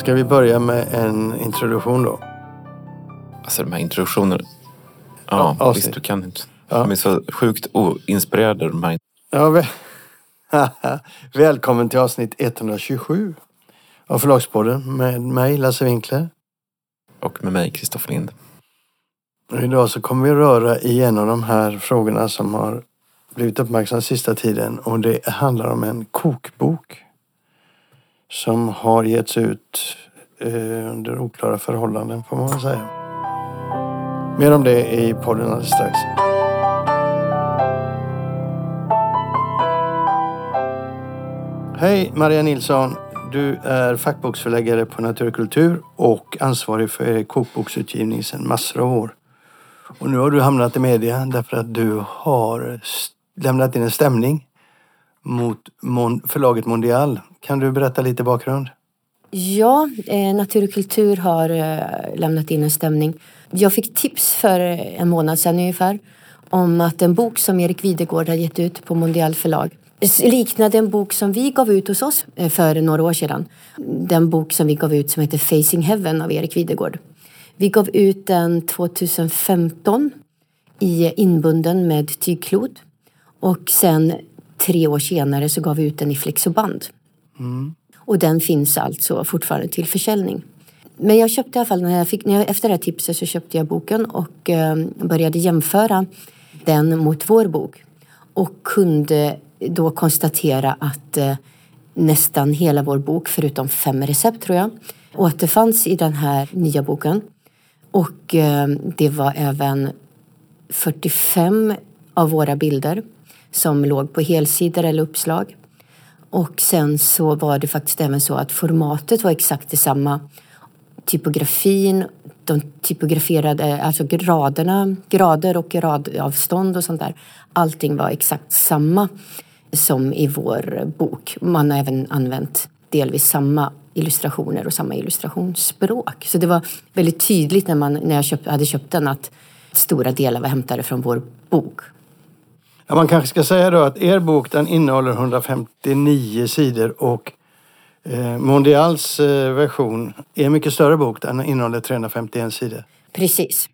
Ska vi börja med en introduktion då? Alltså de här introduktionerna. Ja, Ja, visst du kan inte. Ja. De är så sjukt oinspirerade de här. Ja, väl... Välkommen till avsnitt 127 av Förlagspodden med mig, Lasse Winkler. Och med mig, Kristoffer Lind. Och idag så kommer vi röra igenom de här frågorna som har blivit uppmärksamma sista tiden. Och det handlar om en kokbok som har getts ut eh, under oklara förhållanden får man väl säga. Mer om det i podden alldeles strax. Hej Maria Nilsson. Du är fackboksförläggare på Natur och kultur och ansvarig för kokboksutgivning sedan massor av år. Och nu har du hamnat i media därför att du har lämnat in en stämning mot förlaget Mondial. Kan du berätta lite bakgrund? Ja, eh, Natur och kultur har eh, lämnat in en stämning. Jag fick tips för eh, en månad sedan ungefär om att en bok som Erik Videgård har gett ut på Mondial förlag liknade en bok som vi gav ut hos oss eh, för några år sedan. Den bok som vi gav ut som heter Facing Heaven av Erik Videgård. Vi gav ut den 2015 i inbunden med tygklot och sen tre år senare så gav vi ut den i flexoband. Och den finns alltså fortfarande till försäljning. Men jag köpte i alla fall, när jag fick, när jag, efter det här tipset så köpte jag boken och eh, började jämföra den mot vår bok. Och kunde då konstatera att eh, nästan hela vår bok, förutom fem recept tror jag, återfanns i den här nya boken. Och eh, det var även 45 av våra bilder som låg på helsidor eller uppslag. Och sen så var det faktiskt även så att formatet var exakt detsamma. Typografin, de typograferade, alltså graderna, grader och radavstånd och sånt där. Allting var exakt samma som i vår bok. Man har även använt delvis samma illustrationer och samma illustrationsspråk. Så det var väldigt tydligt när, man, när jag köpt, hade köpt den att stora delar var hämtade från vår bok. Ja, man kanske ska säga då att er bok den innehåller 159 sidor och eh, Mondials eh, version är en mycket större bok. Den innehåller 351 sidor. Precis.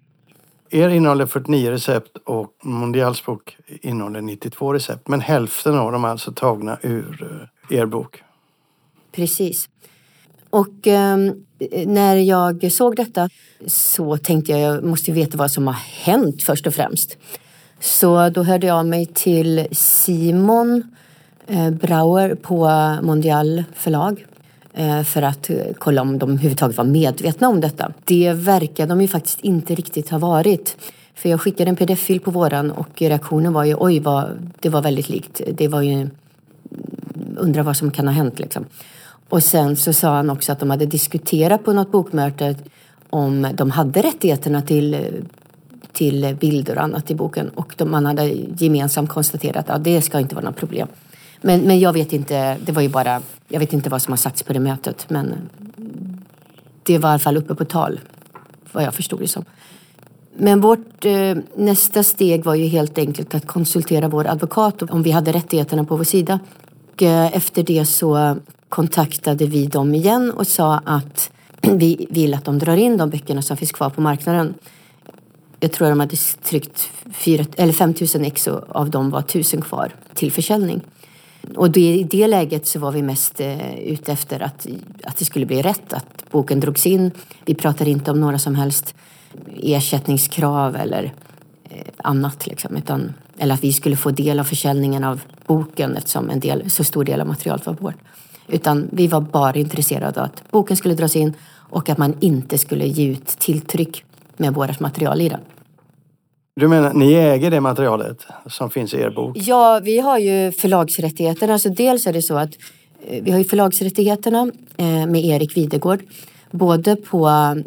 Er innehåller 49 recept och Mondials bok innehåller 92 recept. Men hälften av dem är alltså tagna ur eh, er bok. Precis. Och eh, när jag såg detta så tänkte jag jag måste veta vad som har hänt först och främst. Så då hörde jag av mig till Simon eh, Brauer på Mondial förlag eh, för att eh, kolla om de överhuvudtaget var medvetna om detta. Det verkar de ju faktiskt inte riktigt ha varit. För jag skickade en pdf-fil på våran och reaktionen var ju oj, vad, det var väldigt likt. Det var ju undrar vad som kan ha hänt liksom. Och sen så sa han också att de hade diskuterat på något bokmöte om de hade rättigheterna till, till bilder och annat i boken och de, man hade gemensamt konstaterat att ja, det ska inte vara något problem. Men, men jag vet inte, det var ju bara, jag vet inte vad som har sagts på det mötet men det var i alla fall uppe på tal vad jag förstod det som. Men vårt eh, nästa steg var ju helt enkelt att konsultera vår advokat om vi hade rättigheterna på vår sida. Och, eh, efter det så kontaktade vi dem igen och sa att vi vill att de drar in de böckerna som finns kvar på marknaden. Jag tror de hade tryckt 4, eller 5 000 ex och av dem var 1000 kvar till försäljning. Och det, i det läget så var vi mest eh, ute efter att, att det skulle bli rätt, att boken drogs in. Vi pratade inte om några som helst ersättningskrav eller eh, annat. Liksom, utan, eller att vi skulle få del av försäljningen av boken eftersom en del, så stor del av materialet var vårt. Utan vi var bara intresserade av att boken skulle dras in och att man inte skulle ge ut tilltryck med vårt material i den. Du menar, ni äger det materialet som finns i er bok? Ja, vi har ju förlagsrättigheterna. Alltså dels är det så att eh, vi har ju förlagsrättigheterna eh, med Erik Videgård. Både på,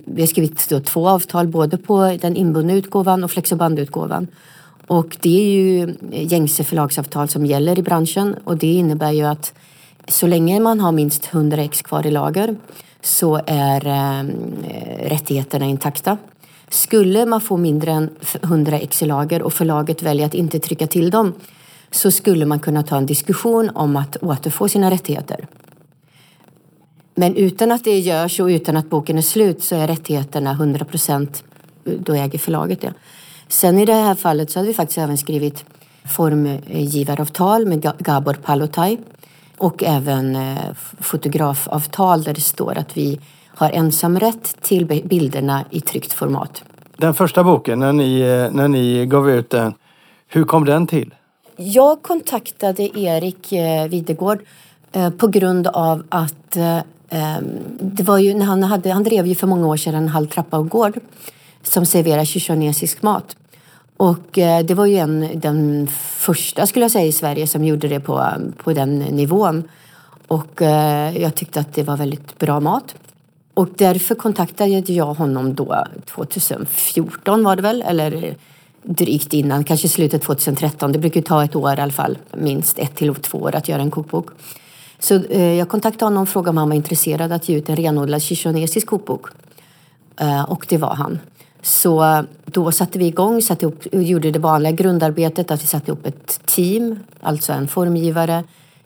vi har skrivit två avtal, både på den inbundna utgåvan och flexobandutgåvan. Och det är ju gängse förlagsavtal som gäller i branschen och det innebär ju att så länge man har minst 100 ex kvar i lager så är eh, rättigheterna intakta. Skulle man få mindre än 100 exilager och förlaget väljer att inte trycka till dem så skulle man kunna ta en diskussion om att återfå sina rättigheter. Men utan att det görs och utan att boken är slut så är rättigheterna 100 procent, eh, då äger förlaget det. Sen i det här fallet så hade vi faktiskt även skrivit formgivaravtal med Gabor Palotai och även eh, fotografavtal där det står att vi har ensamrätt till bilderna i tryckt format. Den första boken, när ni, eh, när ni gav ut den, hur kom den till? Jag kontaktade Erik eh, Videgård på grund av att det var ju när han, hade, han drev ju för många år sedan en halv trappa och gård som serverar shishonesisk mat. Och eh, det var ju en, den första skulle jag säga i Sverige som gjorde det på, på den nivån. Och eh, jag tyckte att det var väldigt bra mat. Och därför kontaktade jag honom då 2014 var det väl, eller drygt innan, kanske slutet 2013. Det brukar ta ett år i alla fall, minst ett till två år att göra en kokbok. Så eh, jag kontaktade honom och frågade om han var intresserad att ge ut en renodlad shishonesisk kokbok. Eh, och det var han. Så då satte vi igång, satte upp, gjorde det vanliga grundarbetet att vi satte upp ett team, alltså en formgivare,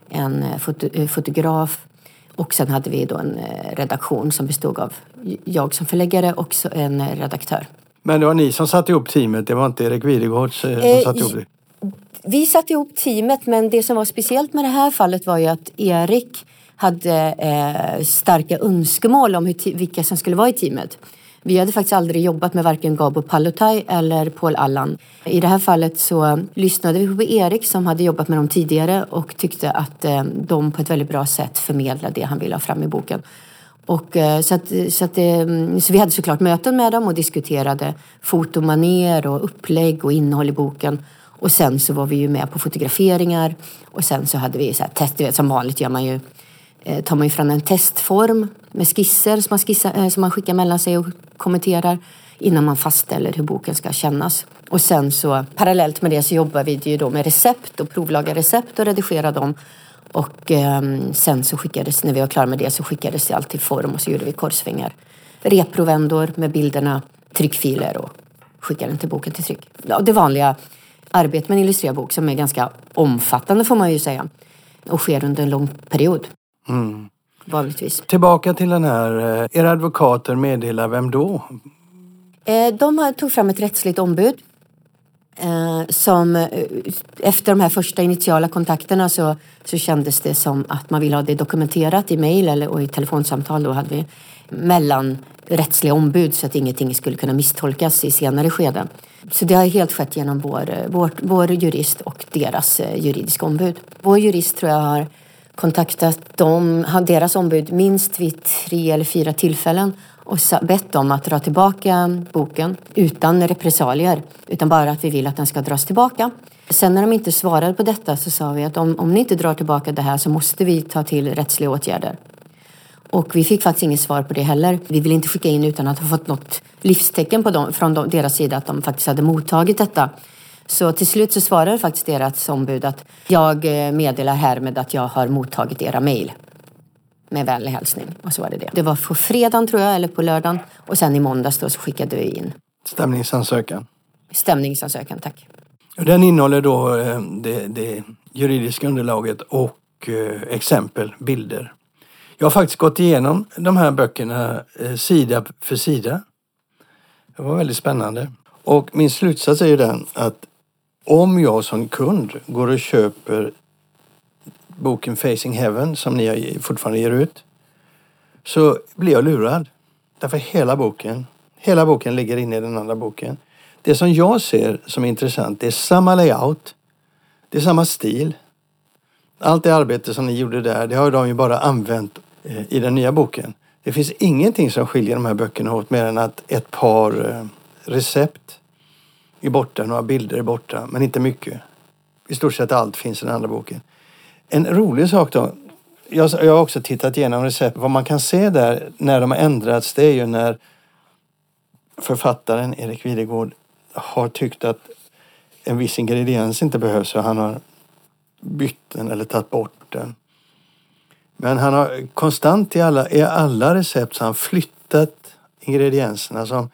en eh, foto, eh, fotograf och sen hade vi då en eh, redaktion som bestod av jag som förläggare och en redaktör. Men det var ni som satte ihop teamet, det var inte Erik Videgård som satte ihop det? Vi satte ihop teamet men det som var speciellt med det här fallet var ju att Erik hade eh, starka önskemål om hur, vilka som skulle vara i teamet. Vi hade faktiskt aldrig jobbat med varken Gabo Palotai eller Paul Allan. I det här fallet så lyssnade vi på Erik som hade jobbat med dem tidigare och tyckte att eh, de på ett väldigt bra sätt förmedlade det han ville ha fram i boken. Och, eh, så, att, så, att, eh, så vi hade såklart möten med dem och diskuterade fotomaner och upplägg och innehåll i boken. Och sen så var vi ju med på fotograferingar och sen så hade vi så här test, som vanligt gör man ju Eh, tar man ju fram en testform med skisser som man, skissar, eh, som man skickar mellan sig och kommenterar innan man fastställer hur boken ska kännas. Och sen så parallellt med det så jobbar vi ju då med recept och provlagar recept och redigerar dem. Och eh, sen så skickades, när vi var klara med det så skickades det allt till form och så gjorde vi korsvingar. Reprovändor med bilderna, tryckfiler och skickade den till boken till tryck. Ja, det vanliga arbetet med en illustrerad bok som är ganska omfattande får man ju säga och sker under en lång period. Mm. Vanligtvis. Tillbaka till den här, eh, era advokater meddelar vem då? Eh, de tog fram ett rättsligt ombud eh, som efter de här första initiala kontakterna så, så kändes det som att man ville ha det dokumenterat i mejl eller och i telefonsamtal då hade vi mellan rättsliga ombud så att ingenting skulle kunna misstolkas i senare skeden. Så det har helt skett genom vår, vår, vår jurist och deras juridiska ombud. Vår jurist tror jag har kontaktat dem, deras ombud minst vid tre eller fyra tillfällen och bett dem att dra tillbaka boken utan repressalier. Utan bara att vi vill att den ska dras tillbaka. Sen när de inte svarade på detta så sa vi att om, om ni inte drar tillbaka det här så måste vi ta till rättsliga åtgärder. Och vi fick faktiskt inget svar på det heller. Vi ville inte skicka in utan att ha fått något livstecken på dem, från deras sida att de faktiskt hade mottagit detta. Så till slut så svarade faktiskt deras ombud att jag eh, meddelar härmed att jag har mottagit era mejl. Med vänlig hälsning. Och så var det det. Det var på fredagen tror jag, eller på lördagen. Och sen i måndags då så skickade vi in. Stämningsansökan. Stämningsansökan, tack. Den innehåller då eh, det, det juridiska underlaget och eh, exempel, bilder. Jag har faktiskt gått igenom de här böckerna sida för sida. Det var väldigt spännande. Och min slutsats är ju den att om jag som kund går och köper boken Facing Heaven som ni fortfarande ger ut så blir jag lurad. Därför hela boken, hela boken ligger inne i den andra boken. Det som jag ser som är intressant, det är samma layout, det är samma stil. Allt det arbete som ni gjorde där, det har de ju bara använt eh, i den nya boken. Det finns ingenting som skiljer de här böckerna åt mer än att ett par eh, recept är borta, några bilder är borta, men inte mycket. I stort sett allt finns i den andra boken. En rolig sak då. Jag, jag har också tittat igenom recept. Vad man kan se där när de har ändrats det är ju när författaren Erik Videgård har tyckt att en viss ingrediens inte behövs och han har bytt den eller tagit bort den. Men han har konstant i alla, i alla recept så han flyttat ingredienserna som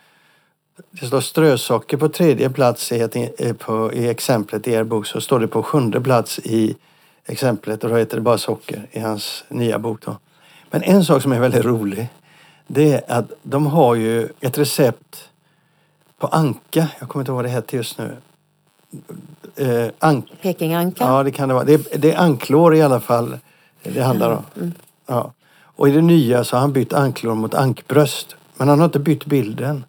det står strösocker på tredje plats i, ett, på, i exemplet i er bok så står det på sjunde plats i exemplet och då heter det bara socker i hans nya bok. Då. Men en sak som är väldigt rolig det är att de har ju ett recept på anka. Jag kommer inte ihåg vad det heter just nu. Eh, ank Pekinganka. ja, det kan det vara. Det är, det är anklår i alla fall det handlar om. Ja. Och i det nya så har han bytt anklår mot ankbröst. Men han har inte bytt bilden.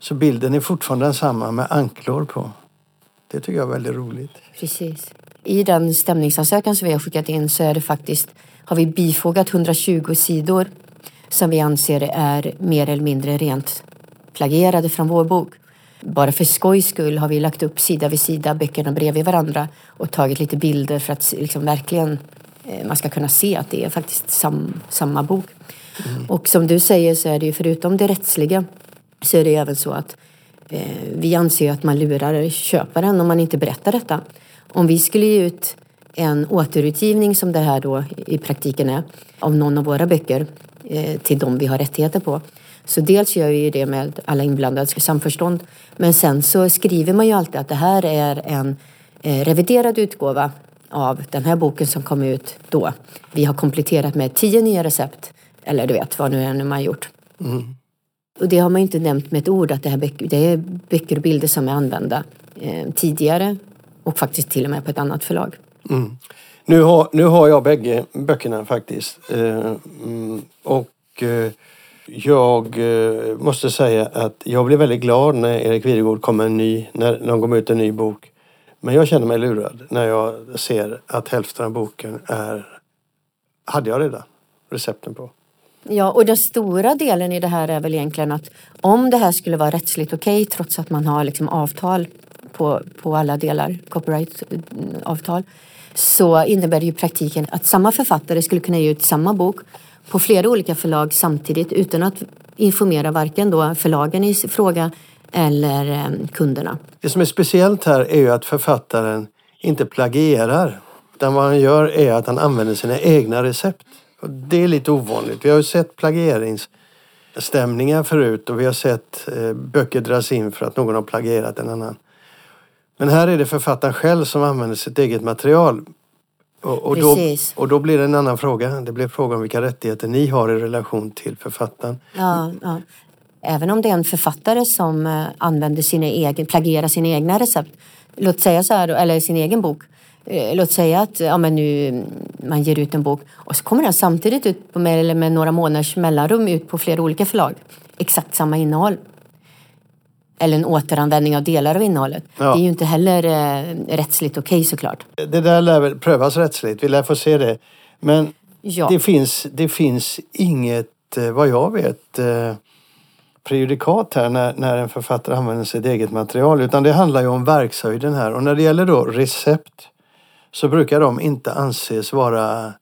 Så bilden är fortfarande densamma med anklår på. Det tycker jag är väldigt roligt. Precis. I den stämningsansökan som vi har skickat in så är det faktiskt, har vi bifogat 120 sidor som vi anser är mer eller mindre rent plagierade från vår bok. Bara för skojs skull har vi lagt upp sida vid sida böckerna bredvid varandra och tagit lite bilder för att liksom verkligen eh, man ska kunna se att det är faktiskt sam, samma bok. Och som du säger så är det ju förutom det rättsliga så är det även så att eh, vi anser att man lurar köparen om man inte berättar detta. Om vi skulle ge ut en återutgivning som det här då i praktiken är av någon av våra böcker eh, till de vi har rättigheter på. Så dels gör vi ju det med alla inblandade samförstånd men sen så skriver man ju alltid att det här är en eh, reviderad utgåva av den här boken som kom ut då. Vi har kompletterat med tio nya recept eller du vet vad nu är man har gjort. Mm. Och det har man inte nämnt med ett ord att det, här det är böcker och bilder som är använda eh, tidigare och faktiskt till och med på ett annat förlag. Mm. Nu har, nu har jag bägge böckerna faktiskt. Eh, mm, och eh, jag eh, måste säga att jag blev väldigt glad när Erik Videgård kom med en ny, när de kom ut en ny bok. Men jag känner mig lurad när jag ser att hälften av boken är, hade jag redan recepten på. Ja, och den stora delen i det här är väl egentligen att om det här skulle vara rättsligt okej trots att man har liksom avtal på, på alla delar, copyrightavtal, eh, så innebär det ju i praktiken att samma författare skulle kunna ge ut samma bok på flera olika förlag samtidigt utan att informera varken då förlagen i fråga eller eh, kunderna. Det som är speciellt här är ju att författaren inte plagierar. Utan vad han gör är att han använder sina egna recept. Det är lite ovanligt. Vi har ju sett plagieringsstämningar förut och vi har sett eh, böcker dras in för att någon har plagierat en annan. Men här är det författaren själv som använder sitt eget material. Och, och, då, och då blir det en annan fråga. Det blir fråga om vilka rättigheter ni har i relation till författaren. Ja, ja. Även om det är en författare som eh, använder sina egen, plagierar sina egna recept. Låt säga så här, eller sin egen bok. Eh, Låt säga att ja, men nu, man ger ut en bok och så kommer den samtidigt ut på, med, eller med några månaders mellanrum ut på flera olika förlag. Exakt samma innehåll. Eller en återanvändning av delar av innehållet. Ja. Det är ju inte heller eh, rättsligt okej såklart. Det där lär väl prövas rättsligt. Vi lär få se det. Men Ja. det, finns, det finns inget, eh, vad jag vet, eh, prejudikat här när, när en författare använder sitt eget material. Utan det handlar ju om verkshöjden här. Och när det gäller då recept så brukar de inte anses vara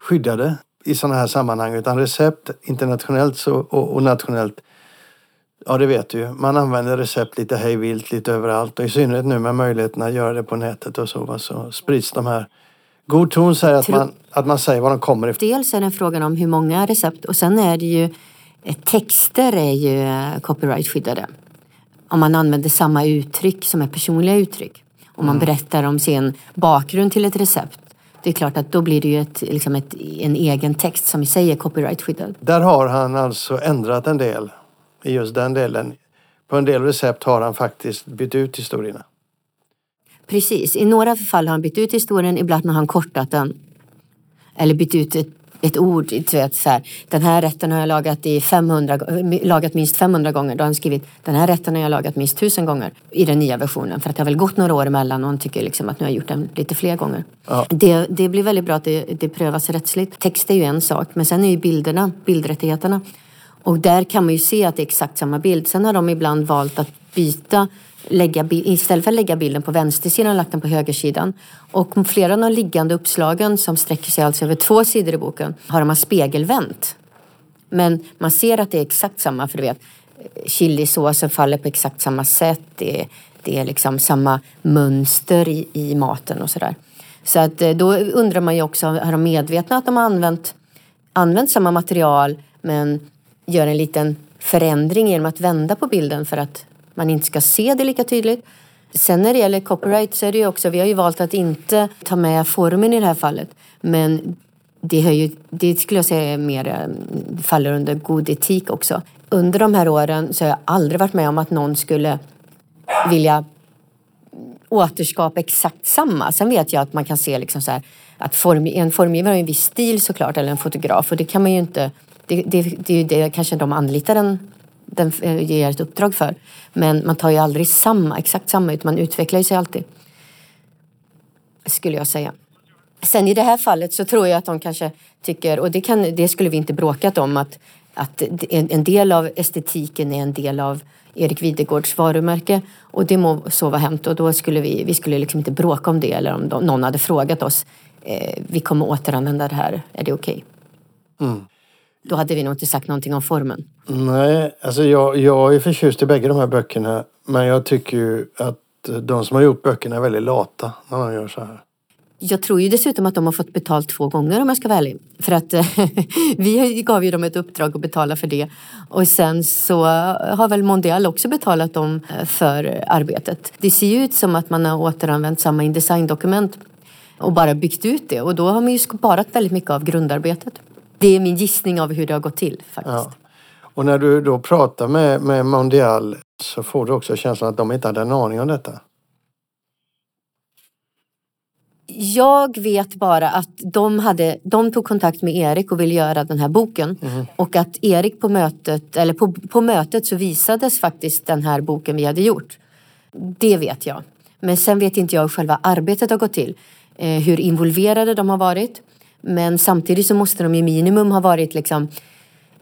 skyddade i sådana här sammanhang. Utan recept internationellt så, och, och nationellt Ja, det vet du ju. Man använder recept lite hejvilt lite överallt och i synnerhet nu med möjligheten att göra det på nätet och så, så sprids de här. God ton säger att man, att man säger var de kommer ifrån. Dels är det frågan om hur många recept och sen är det ju eh, texter är ju eh, copyrightskyddade. Om man använder samma uttryck som är personliga uttryck. Om man berättar om sin bakgrund till ett recept. Det är klart att då blir det ju ett, liksom ett, en egen text som i sig är copyrightskyddad. Där har han alltså ändrat en del i just den delen. På en del recept har han faktiskt bytt ut historierna. Precis, i några fall har han bytt ut historien, ibland har han kortat den. Eller bytt ut ett, ett ord. Du vet, så här, den här rätten har jag lagat, i 500, gå- lagat minst 500 gånger. Då har han skrivit den här rätten har jag lagat minst 1000 gånger i den nya versionen. För att det har väl gått några år emellan och han tycker liksom att nu har jag gjort den lite fler gånger. Ja. Det, det blir väldigt bra att det, det prövas rättsligt. Text är ju en sak, men sen är ju bilderna, bildrättigheterna. Och där kan man ju se att det är exakt samma bild. Sen har de ibland valt att byta, lägga, istället för att lägga bilden på vänstersidan, lagt den på högersidan. Och flera av de liggande uppslagen som sträcker sig alltså över två sidor i boken har de spegelvänt. Men man ser att det är exakt samma, för du vet, chilisåsen faller på exakt samma sätt. Det är, det är liksom samma mönster i, i maten och sådär. Så att eh, då undrar man ju också, är de medvetna att de har använt, använt samma material men gör en liten förändring genom att vända på bilden för att man inte ska se det lika tydligt. Sen när det gäller copyright så är det ju också, vi har ju valt att inte ta med formen i det här fallet. Men det, ju, det skulle jag säga är mer, mm, faller under god etik också. Under de här åren så har jag aldrig varit med om att någon skulle vilja återskapa exakt samma. Sen vet jag att man kan se liksom så här, att form, en formgivare har en viss stil såklart, eller en fotograf och det kan man ju inte det, det, det är ju det kanske de anlitar en den eh, ger jag ett uppdrag för. Men man tar ju aldrig samma, exakt samma utan man utvecklar ju sig alltid. Skulle jag säga. Sen i det här fallet så tror jag att de kanske tycker, och det, kan, det skulle vi inte bråkat om, att, att en, del av estetiken är en del av Erik Videgårds varumärke och det må så vara hänt och då skulle vi, vi skulle liksom inte bråka om det eller om någon hade frågat oss eh, vi kommer återanvända det här, är det okej? Okay? Mm. Då hade vi nog inte sagt någonting om formen. Nej, alltså jag, jag är förtjust i bägge de här böckerna men jag tycker ju att de som har gjort böckerna är väldigt lata när de gör så här. Jag tror ju dessutom att de har fått betalt två gånger om jag ska vara ärlig. För att vi gav ju dem ett uppdrag att betala för det. Och sen så har väl Mondial också betalat dem eh, för arbetet. Det ser ju ut som att man har återanvänt samma Indesign-dokument och bara byggt ut det. Och då har man ju sparat väldigt mycket av grundarbetet. Det är min gissning av hur det har gått till faktiskt. Ja. Och när du då pratar med, med Mondial så får du också känslan att de inte hade en aning om detta? Jag vet bara att de, hade, de tog kontakt med Erik och ville göra den här boken. Mm. Och att Erik på mötet, eller på, på mötet så visades faktiskt den här boken vi hade gjort. Det vet jag. Men sen vet inte jag hur själva arbetet har gått till. Eh, hur involverade de har varit. Men samtidigt så måste de ju minimum ha varit liksom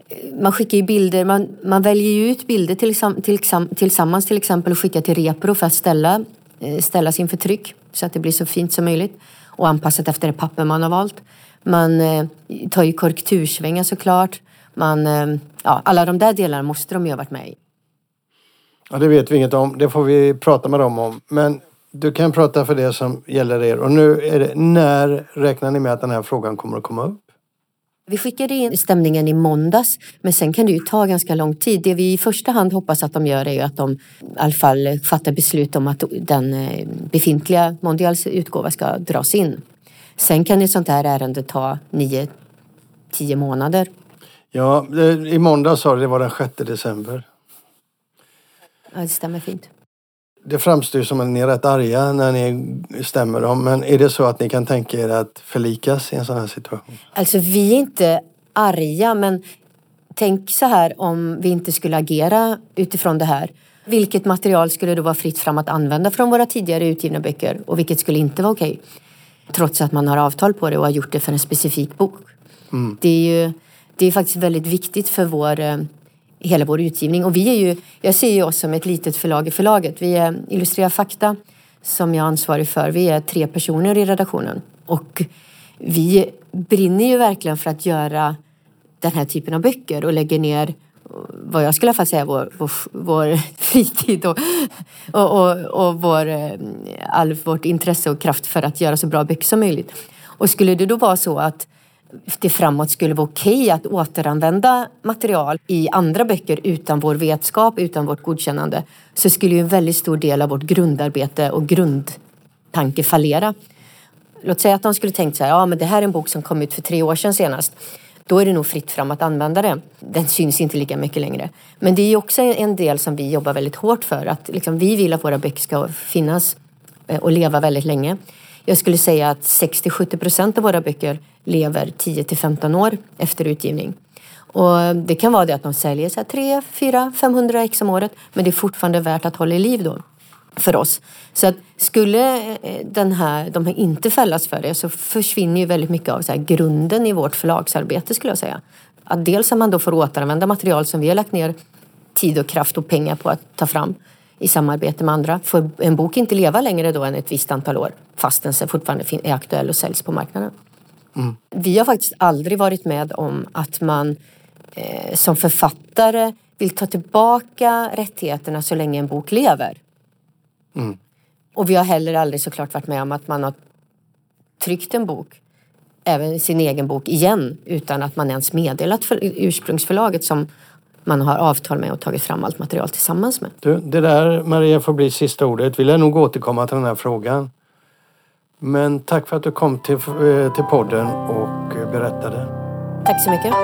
eh, man skickar ju bilder, man, man väljer ju ut bilder till, till, tillsammans till exempel och skickar till Repro för att ställa, eh, ställas inför tryck så att det blir så fint som möjligt och anpassat efter det papper man har valt. Man eh, tar ju korrektursvängar såklart. Man, eh, ja, alla de där delarna måste de ju ha varit med i. Ja, det vet vi inget om. Det får vi prata med dem om. Men du kan prata för det som gäller er. Och nu är det, när räknar ni med att den här frågan kommer att komma upp? Vi skickade in stämningen i måndags, men sen kan det ju ta ganska lång tid. Det vi i första hand hoppas att de gör är ju att de i alla fall fattar beslut om att den eh, befintliga Mondials utgåva ska dras in. Sen kan ett sånt här ärende ta nio, tio månader. Ja, i måndag sa du det var den 6 december. Ja, det stämmer fint det framstår som att ni är rätt arga när ni stämmer dem. Men är det så att ni kan tänka er att förlikas i en sån här situation? Alltså vi är inte arga men tänk så här om vi inte skulle agera utifrån det här. Vilket material skulle då vara fritt fram att använda från våra tidigare utgivna böcker och vilket skulle inte vara okej? Trots att man har avtal på det och har gjort det för en specifik bok. Mm. Det är ju det är faktiskt väldigt viktigt för vår eh, hela vår utgivning. Och vi är ju, jag ser ju oss som ett litet förlag i förlaget. Vi är Illustrera Fakta som jag är ansvarig för. Vi är tre personer i redaktionen. Och vi brinner ju verkligen för att göra den här typen av böcker och lägger ner vad jag skulle i alla fall säga vår, vår, vår fritid och, och, och, och vår, eh, all vårt intresse och kraft för att göra så bra böcker som möjligt. Och skulle det då vara så att det framåt skulle vara okej okay att återanvända material i andra böcker utan vår vetskap, utan vårt godkännande, så skulle ju en väldigt stor del av vårt grundarbete och grundtanke fallera. Låt säga att de skulle tänkt så här, ja men det här är en bok som kom ut för tre år sedan senast. Då är det nog fritt fram att använda det. Den syns inte lika mycket längre. Men det är också en del som vi jobbar väldigt hårt för. Att liksom, vi vill att våra böcker ska finnas eh, och leva väldigt länge. Jag skulle säga att 60-70 procent av våra böcker lever 10 till 15 år efter utgivning. Och det kan vara det att de säljer så 3, 4, 500 ex om året men det är fortfarande värt att hålla i liv då för oss. Så att skulle eh, den här, de här inte fällas för det så försvinner ju väldigt mycket av så grunden i vårt förlagsarbete skulle jag säga. Att dels att man då får återanvända material som vi har lagt ner tid och kraft och pengar på att ta fram i samarbete med andra. Får en bok inte leva längre då än ett visst antal år fast den fortfarande är aktuell och säljs på marknaden. Mm. Vi har faktiskt aldrig varit med om att man eh, som författare vill ta tillbaka rättigheterna så länge en bok lever. Mm. Och vi har heller aldrig såklart varit med om att man har tryckt en bok, även sin egen bok igen, utan att man ens meddelat för ursprungsförlaget som man har avtal med och tagit fram allt material tillsammans med. Du, det där Maria får bli sista ordet. Vi lär nog återkomma till den här frågan. Men tack för att du kom till, eh, till podden och berättade. Tack så mycket.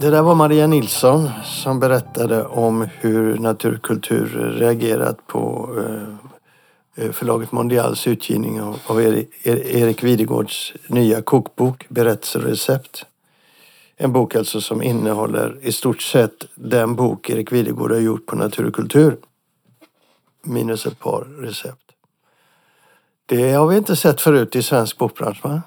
Det där var Maria Nilsson som berättade om hur Naturkultur reagerat på eh, eh, Eh, förlaget Mondials utgivning av, av Erik Videgårds nya kokbok Berättelser och recept. En bok alltså som innehåller i stort sett den bok Erik Videgård har gjort på natur och kultur. Minus ett par recept. Det har vi inte sett förut i svensk bokbransch va?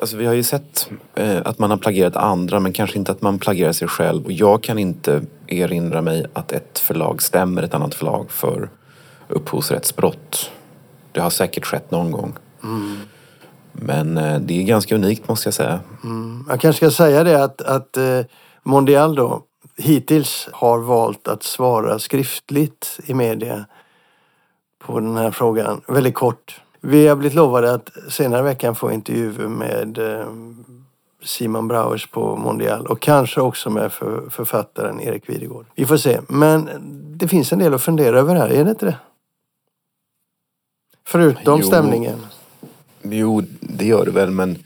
Alltså, vi har ju sett eh, att man har plagierat andra men kanske inte att man plagierar sig själv. Och jag kan inte erinra mig att ett förlag stämmer ett annat förlag för upphovsrättsbrott. Det har säkert skett någon gång. Mm. Men eh, det är ganska unikt måste jag säga. Mm. Jag kanske ska säga det att, att eh, Mondial då hittills har valt att svara skriftligt i media på den här frågan. Väldigt kort. Vi har blivit lovade att senare i veckan få intervjuer med eh, Simon Brauers på Mondial och kanske också med författaren Erik Videgård. Vi får se. Men det finns en del att fundera över här, är det inte det? Förutom jo, stämningen. Jo, det gör det väl men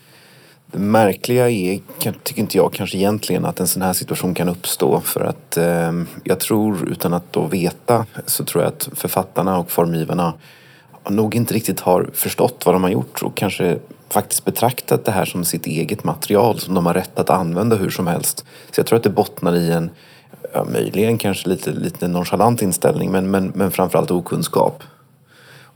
det märkliga är, tycker inte jag kanske egentligen, att en sån här situation kan uppstå. För att eh, jag tror, utan att då veta, så tror jag att författarna och formgivarna nog inte riktigt har förstått vad de har gjort och kanske faktiskt betraktat det här som sitt eget material som de har rätt att använda hur som helst. Så jag tror att det bottnar i en, ja, möjligen kanske lite, lite nonchalant inställning men, men, men framförallt okunskap.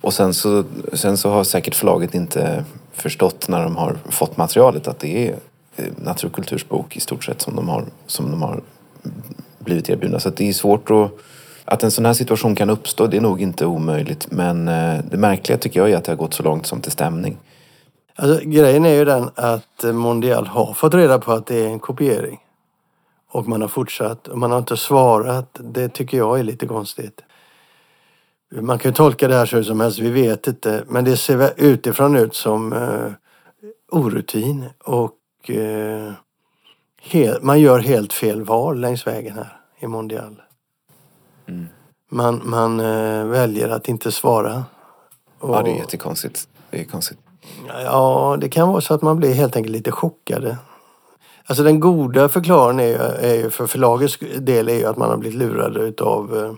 Och sen så, sen så har säkert förlaget inte förstått när de har fått materialet att det är eh, naturkultursbok i stort sett som de har, som de har blivit erbjudna. Så det är svårt att att en sån här situation kan uppstå, det är nog inte omöjligt. Men eh, det märkliga tycker jag är att det har gått så långt som till stämning. Alltså, grejen är ju den att Mondial har fått reda på att det är en kopiering. Och man har fortsatt. Och man har inte svarat. Det tycker jag är lite konstigt. Man kan ju tolka det här så som helst, vi vet inte. Men det ser utifrån ut som uh, orutin och uh, helt, man gör helt fel val längs vägen här i Mondial. Mm. Man, man uh, väljer att inte svara. Och, ja, det är jättekonstigt. Det är konstigt. Ja, det kan vara så att man blir helt enkelt lite chockade. Alltså den goda förklaringen är är för förlagets del är ju att man har blivit lurade utav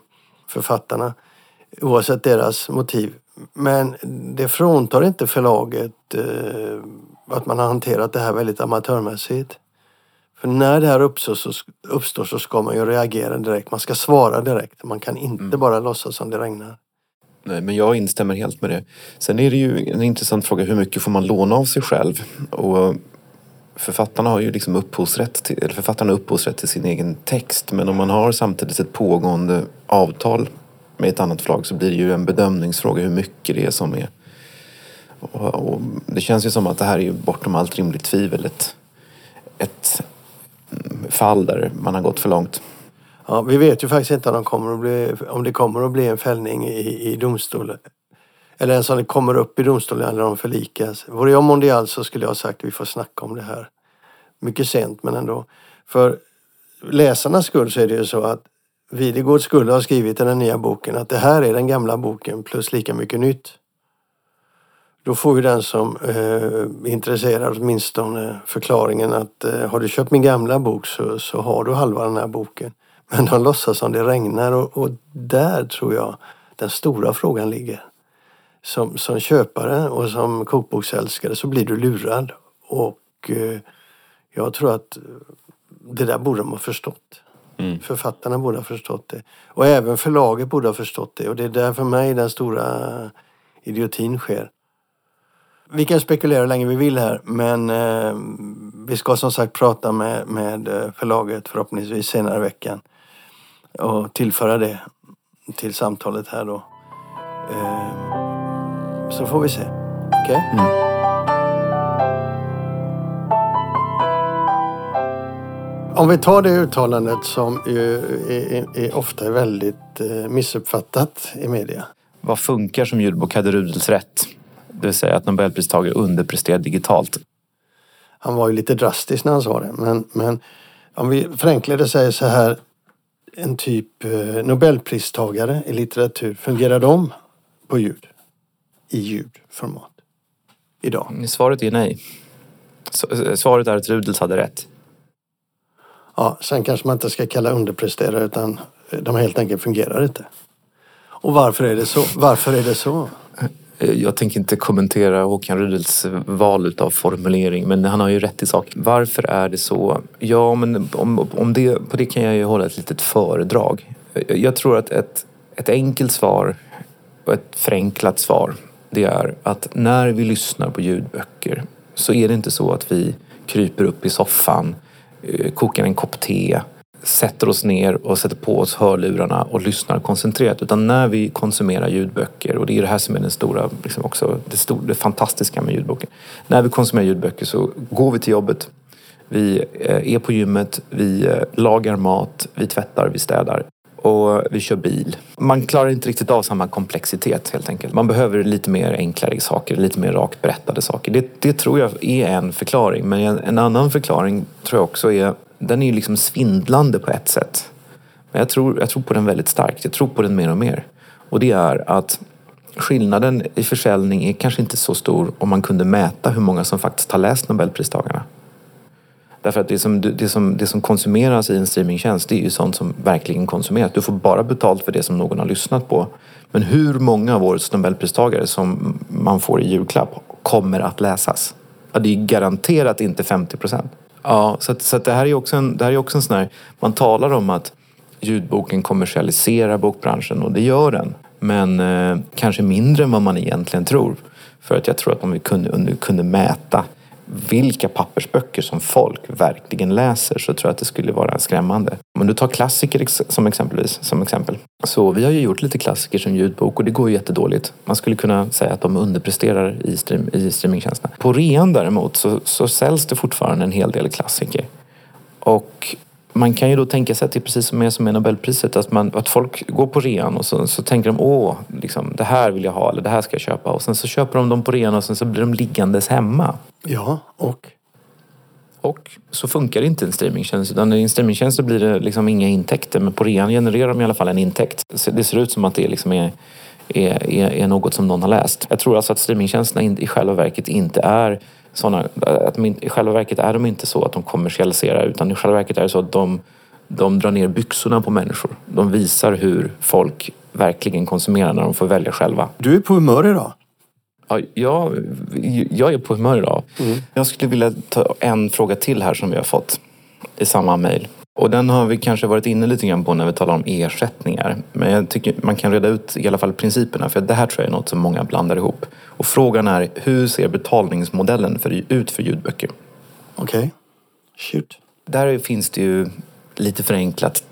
författarna oavsett deras motiv. Men det fråntar inte förlaget eh, att man har hanterat det här väldigt amatörmässigt. För när det här uppstår så, uppstår så ska man ju reagera direkt. Man ska svara direkt. Man kan inte mm. bara låtsas som det regnar. Nej, men jag instämmer helt med det. Sen är det ju en intressant fråga, hur mycket får man låna av sig själv? Och författarna har ju liksom upphovsrätt till, eller författarna har upphovsrätt till sin egen text. Men om man har samtidigt ett pågående avtal med ett annat förlag så blir det ju en bedömningsfråga hur mycket det är som är. Och, och det känns ju som att det här är ju bortom allt rimligt tvivel ett, ett fall där man har gått för långt. Ja, vi vet ju faktiskt inte om, de kommer att bli, om det kommer att bli en fällning i, i domstolen. Eller ens om det kommer upp i domstolen eller om de förlikas. Vore jag mondial så skulle jag ha sagt att vi får snacka om det här. Mycket sent men ändå. För läsarnas skull så är det ju så att Videgård skulle ha skrivit i den nya boken att det här är den gamla boken plus lika mycket nytt. Då får ju den som eh, är intresserad åtminstone förklaringen att eh, har du köpt min gamla bok så, så har du halva den här boken. Men de låtsas som det regnar och, och där tror jag den stora frågan ligger. Som, som köpare och som kokboksälskare så blir du lurad och eh, jag tror att eh, det där borde de ha förstått. Mm. Författarna borde ha förstått det. Och även förlaget borde ha förstått det. Och det är där för mig den stora idiotin sker. Vi kan spekulera hur länge vi vill här men eh, vi ska som sagt prata med, med eh, förlaget förhoppningsvis senare i veckan. Och tillföra det till samtalet här då. Eh, så får vi se. Okej? Okay? Mm. Om vi tar det uttalandet som är, är, är ofta är väldigt eh, missuppfattat i media. Vad funkar som ljudbok hade Rudels rätt? Det vill säga att Nobelpristagare underpresterar digitalt. Han var ju lite drastisk när han sa det. Men, men om vi förenklar det säger så här. En typ eh, Nobelpristagare i litteratur, fungerar de på ljud? i ljudformat idag? Svaret är nej. Svaret är att Rudels hade rätt. Ja, sen kanske man inte ska kalla underpresterare utan de helt enkelt fungerar inte. Och varför är det så? Varför är det så? Eh, jag tänker inte kommentera Håkan Rydels val av formulering men han har ju rätt i sak. Varför är det så? Ja, men om, om det, på det kan jag ju hålla ett litet föredrag. Eh, jag- tror att ett, ett enkelt svar och ett förenklat svar det är att när vi lyssnar på ljudböcker så är det inte så att vi kryper upp i soffan, Eh, kokar en kopp te, sätter oss ner och sätter på oss hörlurarna och lyssnar koncentrerat. Utan när vi konsumerar ljudböcker, och det är det här som är den stora, liksom också, det, stor, det fantastiska med ljudboken. När vi konsumerar ljudböcker så går vi till jobbet, vi eh, är på gymmet, vi eh, lagar mat, vi tvättar, vi städar och vi kör bil. Man klarar inte riktigt av samma komplexitet helt enkelt. Man behöver lite mer enklare saker, lite mer rakt berättade saker. Det, det tror jag är en förklaring. Men en, annan förklaring tror jag också är, den är ju liksom svindlande på ett sätt. Men jag tror, jag tror på den väldigt starkt. Jag tror på den mer och mer. Och det är att skillnaden i försäljning är kanske inte så stor om man kunde mäta hur många som faktiskt har läst Nobelpristagarna. Därför att det som, det, som, det som konsumeras i en streamingtjänst det är ju sånt som verkligen konsumeras. Du får bara betalt för det som någon har lyssnat på. Men hur många av årets Nobelpristagare som man får i julklapp kommer att läsas? Ja, det är garanterat inte 50 procent. Ja, så, att, så att det här är också en, det här är också en sån här... Man talar om att ljudboken kommersialiserar bokbranschen och det gör den. Men eh, kanske mindre än vad man egentligen tror. För att jag tror att om vi kunde, om vi kunde mäta vilka pappersböcker som folk verkligen läser så tror jag att det skulle vara skrämmande. Om du tar klassiker som exempelvis, som exempel. Så vi har ju gjort lite klassiker som ljudbok och det går ju jättedåligt. Man skulle kunna säga att de underpresterar i, stream, i streamingtjänsterna. På rean däremot så, så säljs det fortfarande en hel del klassiker. Och man kan ju då tänka sig att det är precis som med, som med Nobelpriset. Att, man, att folk går på rean och så, så tänker de åh, liksom, det här vill jag ha eller det här ska jag köpa. Och sen så köper de dem på rean och sen så blir de liggandes hemma. Ja, och? Och så funkar inte en streamingtjänst. Utan i en streamingtjänst så blir det liksom inga intäkter. Men på rean genererar de i alla fall en intäkt. Så Det ser ut som att det liksom är, är, är, är något som någon har läst. Jag tror alltså att streamingtjänsterna in- i själva verket inte är sådana, att de, i själva verket är de inte så att de kommersialiserar utan i själva verket är det så att de, de drar ner byxorna på människor. De visar hur folk verkligen konsumerar när de får välja själva. Du är på humör idag. Ja, jag, jag är på humör idag. Jag skulle vilja ta en fråga till här som vi har fått i samma mejl. Och den har vi kanske varit inne lite grann på när vi talar om ersättningar. Men jag tycker man kan reda ut i alla fall principerna för det här tror jag är något som många blandar ihop. Och frågan är hur ser betalningsmodellen för, ut för ljudböcker? Okej. Shoot. Där finns det ju lite förenklat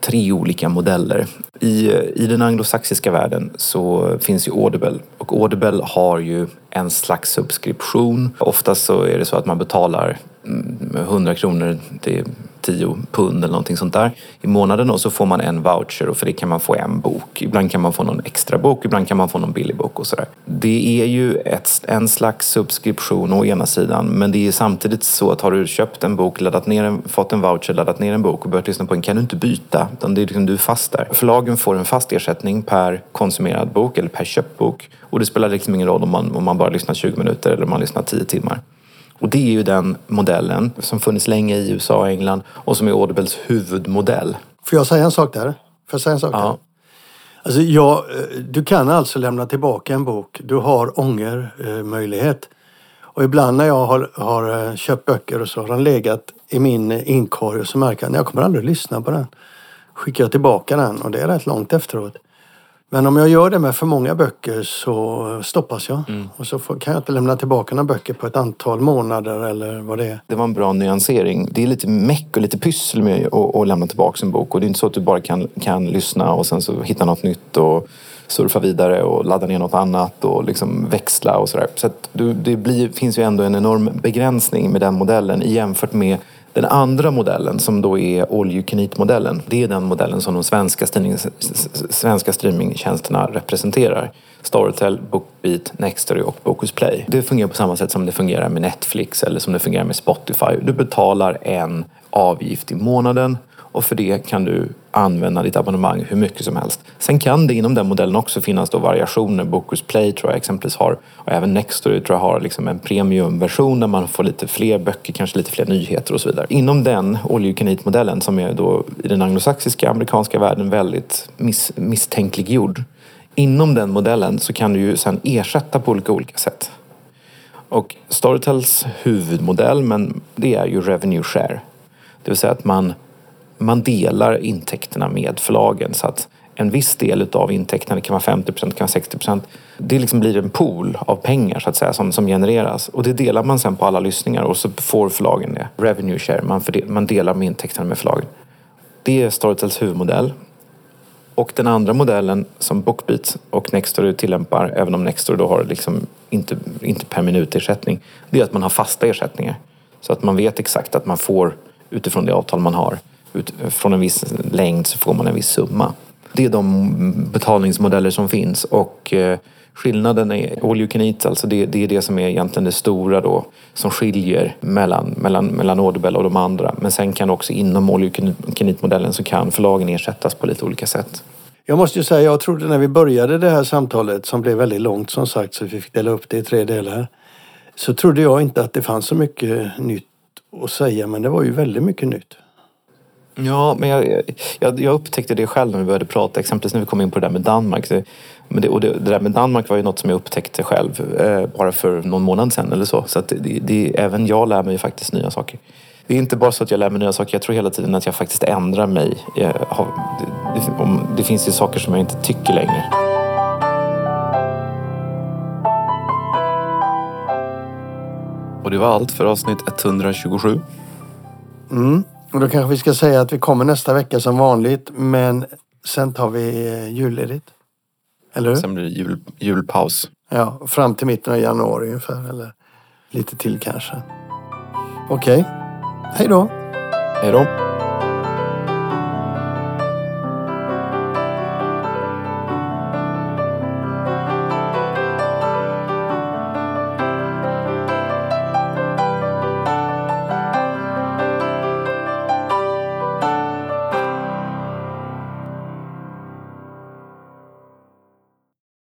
tre olika modeller. I, I den anglosaxiska världen så finns ju Audible och Audible har ju en slags subskription. Oftast så är det så att man betalar mm, 100 kronor till 10 pund eller någonting sånt där i månaden och så får man en voucher och för det kan man få en bok. Ibland kan man få någon extra bok, ibland kan man få någon billig bok och sådär. Det är ju ett, en slags subskription å ena sidan men det är samtidigt så att har du köpt en bok, laddat ner en, fått en voucher, laddat ner en bok och börjat lyssna på den kan du inte byta. Utan det är liksom, du är fast där. Förlagen får en fast ersättning per konsumerad bok eller per köpt bok och det spelar liksom ingen roll om man, om man bara lyssnar 20 minuter eller om man lyssnar 10 timmar. Och det är ju den modellen som funnits länge i USA och England och som är Audibles huvudmodell. Får jag säga en sak där? Får jag säga en sak Ja. Alltså, ja, eh, du kan alltså lämna tillbaka en bok. Du har ångermöjlighet. Och ibland när jag har, har eh, köpt böcker och så har den legat i min eh, inkorg och så märker jag att jag kommer aldrig lyssna på den. Skickar jag tillbaka den och det är rätt långt efteråt. Men om jag gör det med för många böcker så stoppas jag. Och så får, kan jag inte lämna tillbaka några böcker på ett antal månader eller vad det är. Det var en bra nyansering. Det är lite meck och lite pyssel med att, att lämna tillbaka en bok. Och det är inte så att du bara kan, kan lyssna och sen så hitta något nytt och surfa vidare och ladda ner något annat och liksom växla och sådär. Så att du, det blir, finns ju ändå en enorm begränsning med den modellen jämfört med den andra modellen som då är all you can eat-modellen. Det är den modellen som de svenska, streaming, svenska streamingtjänsterna representerar. Storytel, Bookbeat, Nextory och Bokus Play. Det fungerar på samma sätt som det fungerar med Netflix eller som det fungerar med Spotify. Du betalar en avgift i månaden och för det kan du använda ditt abonnemang hur mycket som helst. Sen kan det inom den modellen också finnas då variationer. Bokus Play tror jag exempelvis har och även Nextory tror jag har liksom en premiumversion där man får lite fler böcker, kanske lite fler nyheter och så vidare. Inom den All You Can Eat-modellen som är då i den anglosaxiska amerikanska världen väldigt miss, misstänkliggjord. Inom den modellen så kan du ju sen ersätta på olika, olika sätt. Och Storytels huvudmodell men det är ju revenue share. Det vill säga att man man delar intäkterna med förlagen så att en viss del av intäkterna, det kan vara 50 det kan vara 60 procent, det liksom blir en pool av pengar så att säga som, som genereras och det delar man sen på alla lyssningar och så får förlagen det. Revenue share, man, fördel, man delar med intäkterna med förlagen. Det är Storytels huvudmodell. Och den andra modellen som Bookbeat och Nextory tillämpar, även om Nextory då har liksom inte, inte per minut ersättning, det är att man har fasta ersättningar. Så att man vet exakt att man får utifrån det avtal man har från en viss längd så får man en viss summa. Det är de betalningsmodeller som finns och eh, skillnaden är all you can eat, alltså det, det, är det som är egentligen det stora då som skiljer mellan, mellan, mellan Audible och de andra. Men sen kan också inom all you can eat-modellen så kan förlagen ersättas på lite olika sätt. Jag måste ju säga, jag trodde när vi började det här samtalet som blev väldigt långt som sagt så vi fick dela upp det i tre delar. Så trodde jag inte att det fanns så mycket nytt att säga men det var ju väldigt mycket nytt. Ja, men jag, jag, jag, upptäckte det själv när vi började prata, exempelvis när vi kom in på det där med Danmark. Det, det, och det, det där med Danmark var ju något som jag upptäckte själv eh, bara för någon månad sedan eller så. Så att det, det, även jag lär mig faktiskt nya saker. Det är inte bara så att jag lär mig nya saker, jag tror hela tiden att jag faktiskt ändrar mig. Har, om, det finns ju saker som jag inte tycker längre. Och det var allt för avsnitt 127. Mm. Och då kanske vi ska säga att vi kommer nästa vecka som vanligt men sen tar vi eh, julledigt. Eller hur? Sen blir det jul, julpaus. Ja, fram till mitten av januari ungefär eller lite till kanske. Okej. Okay. Hej då. Hej då.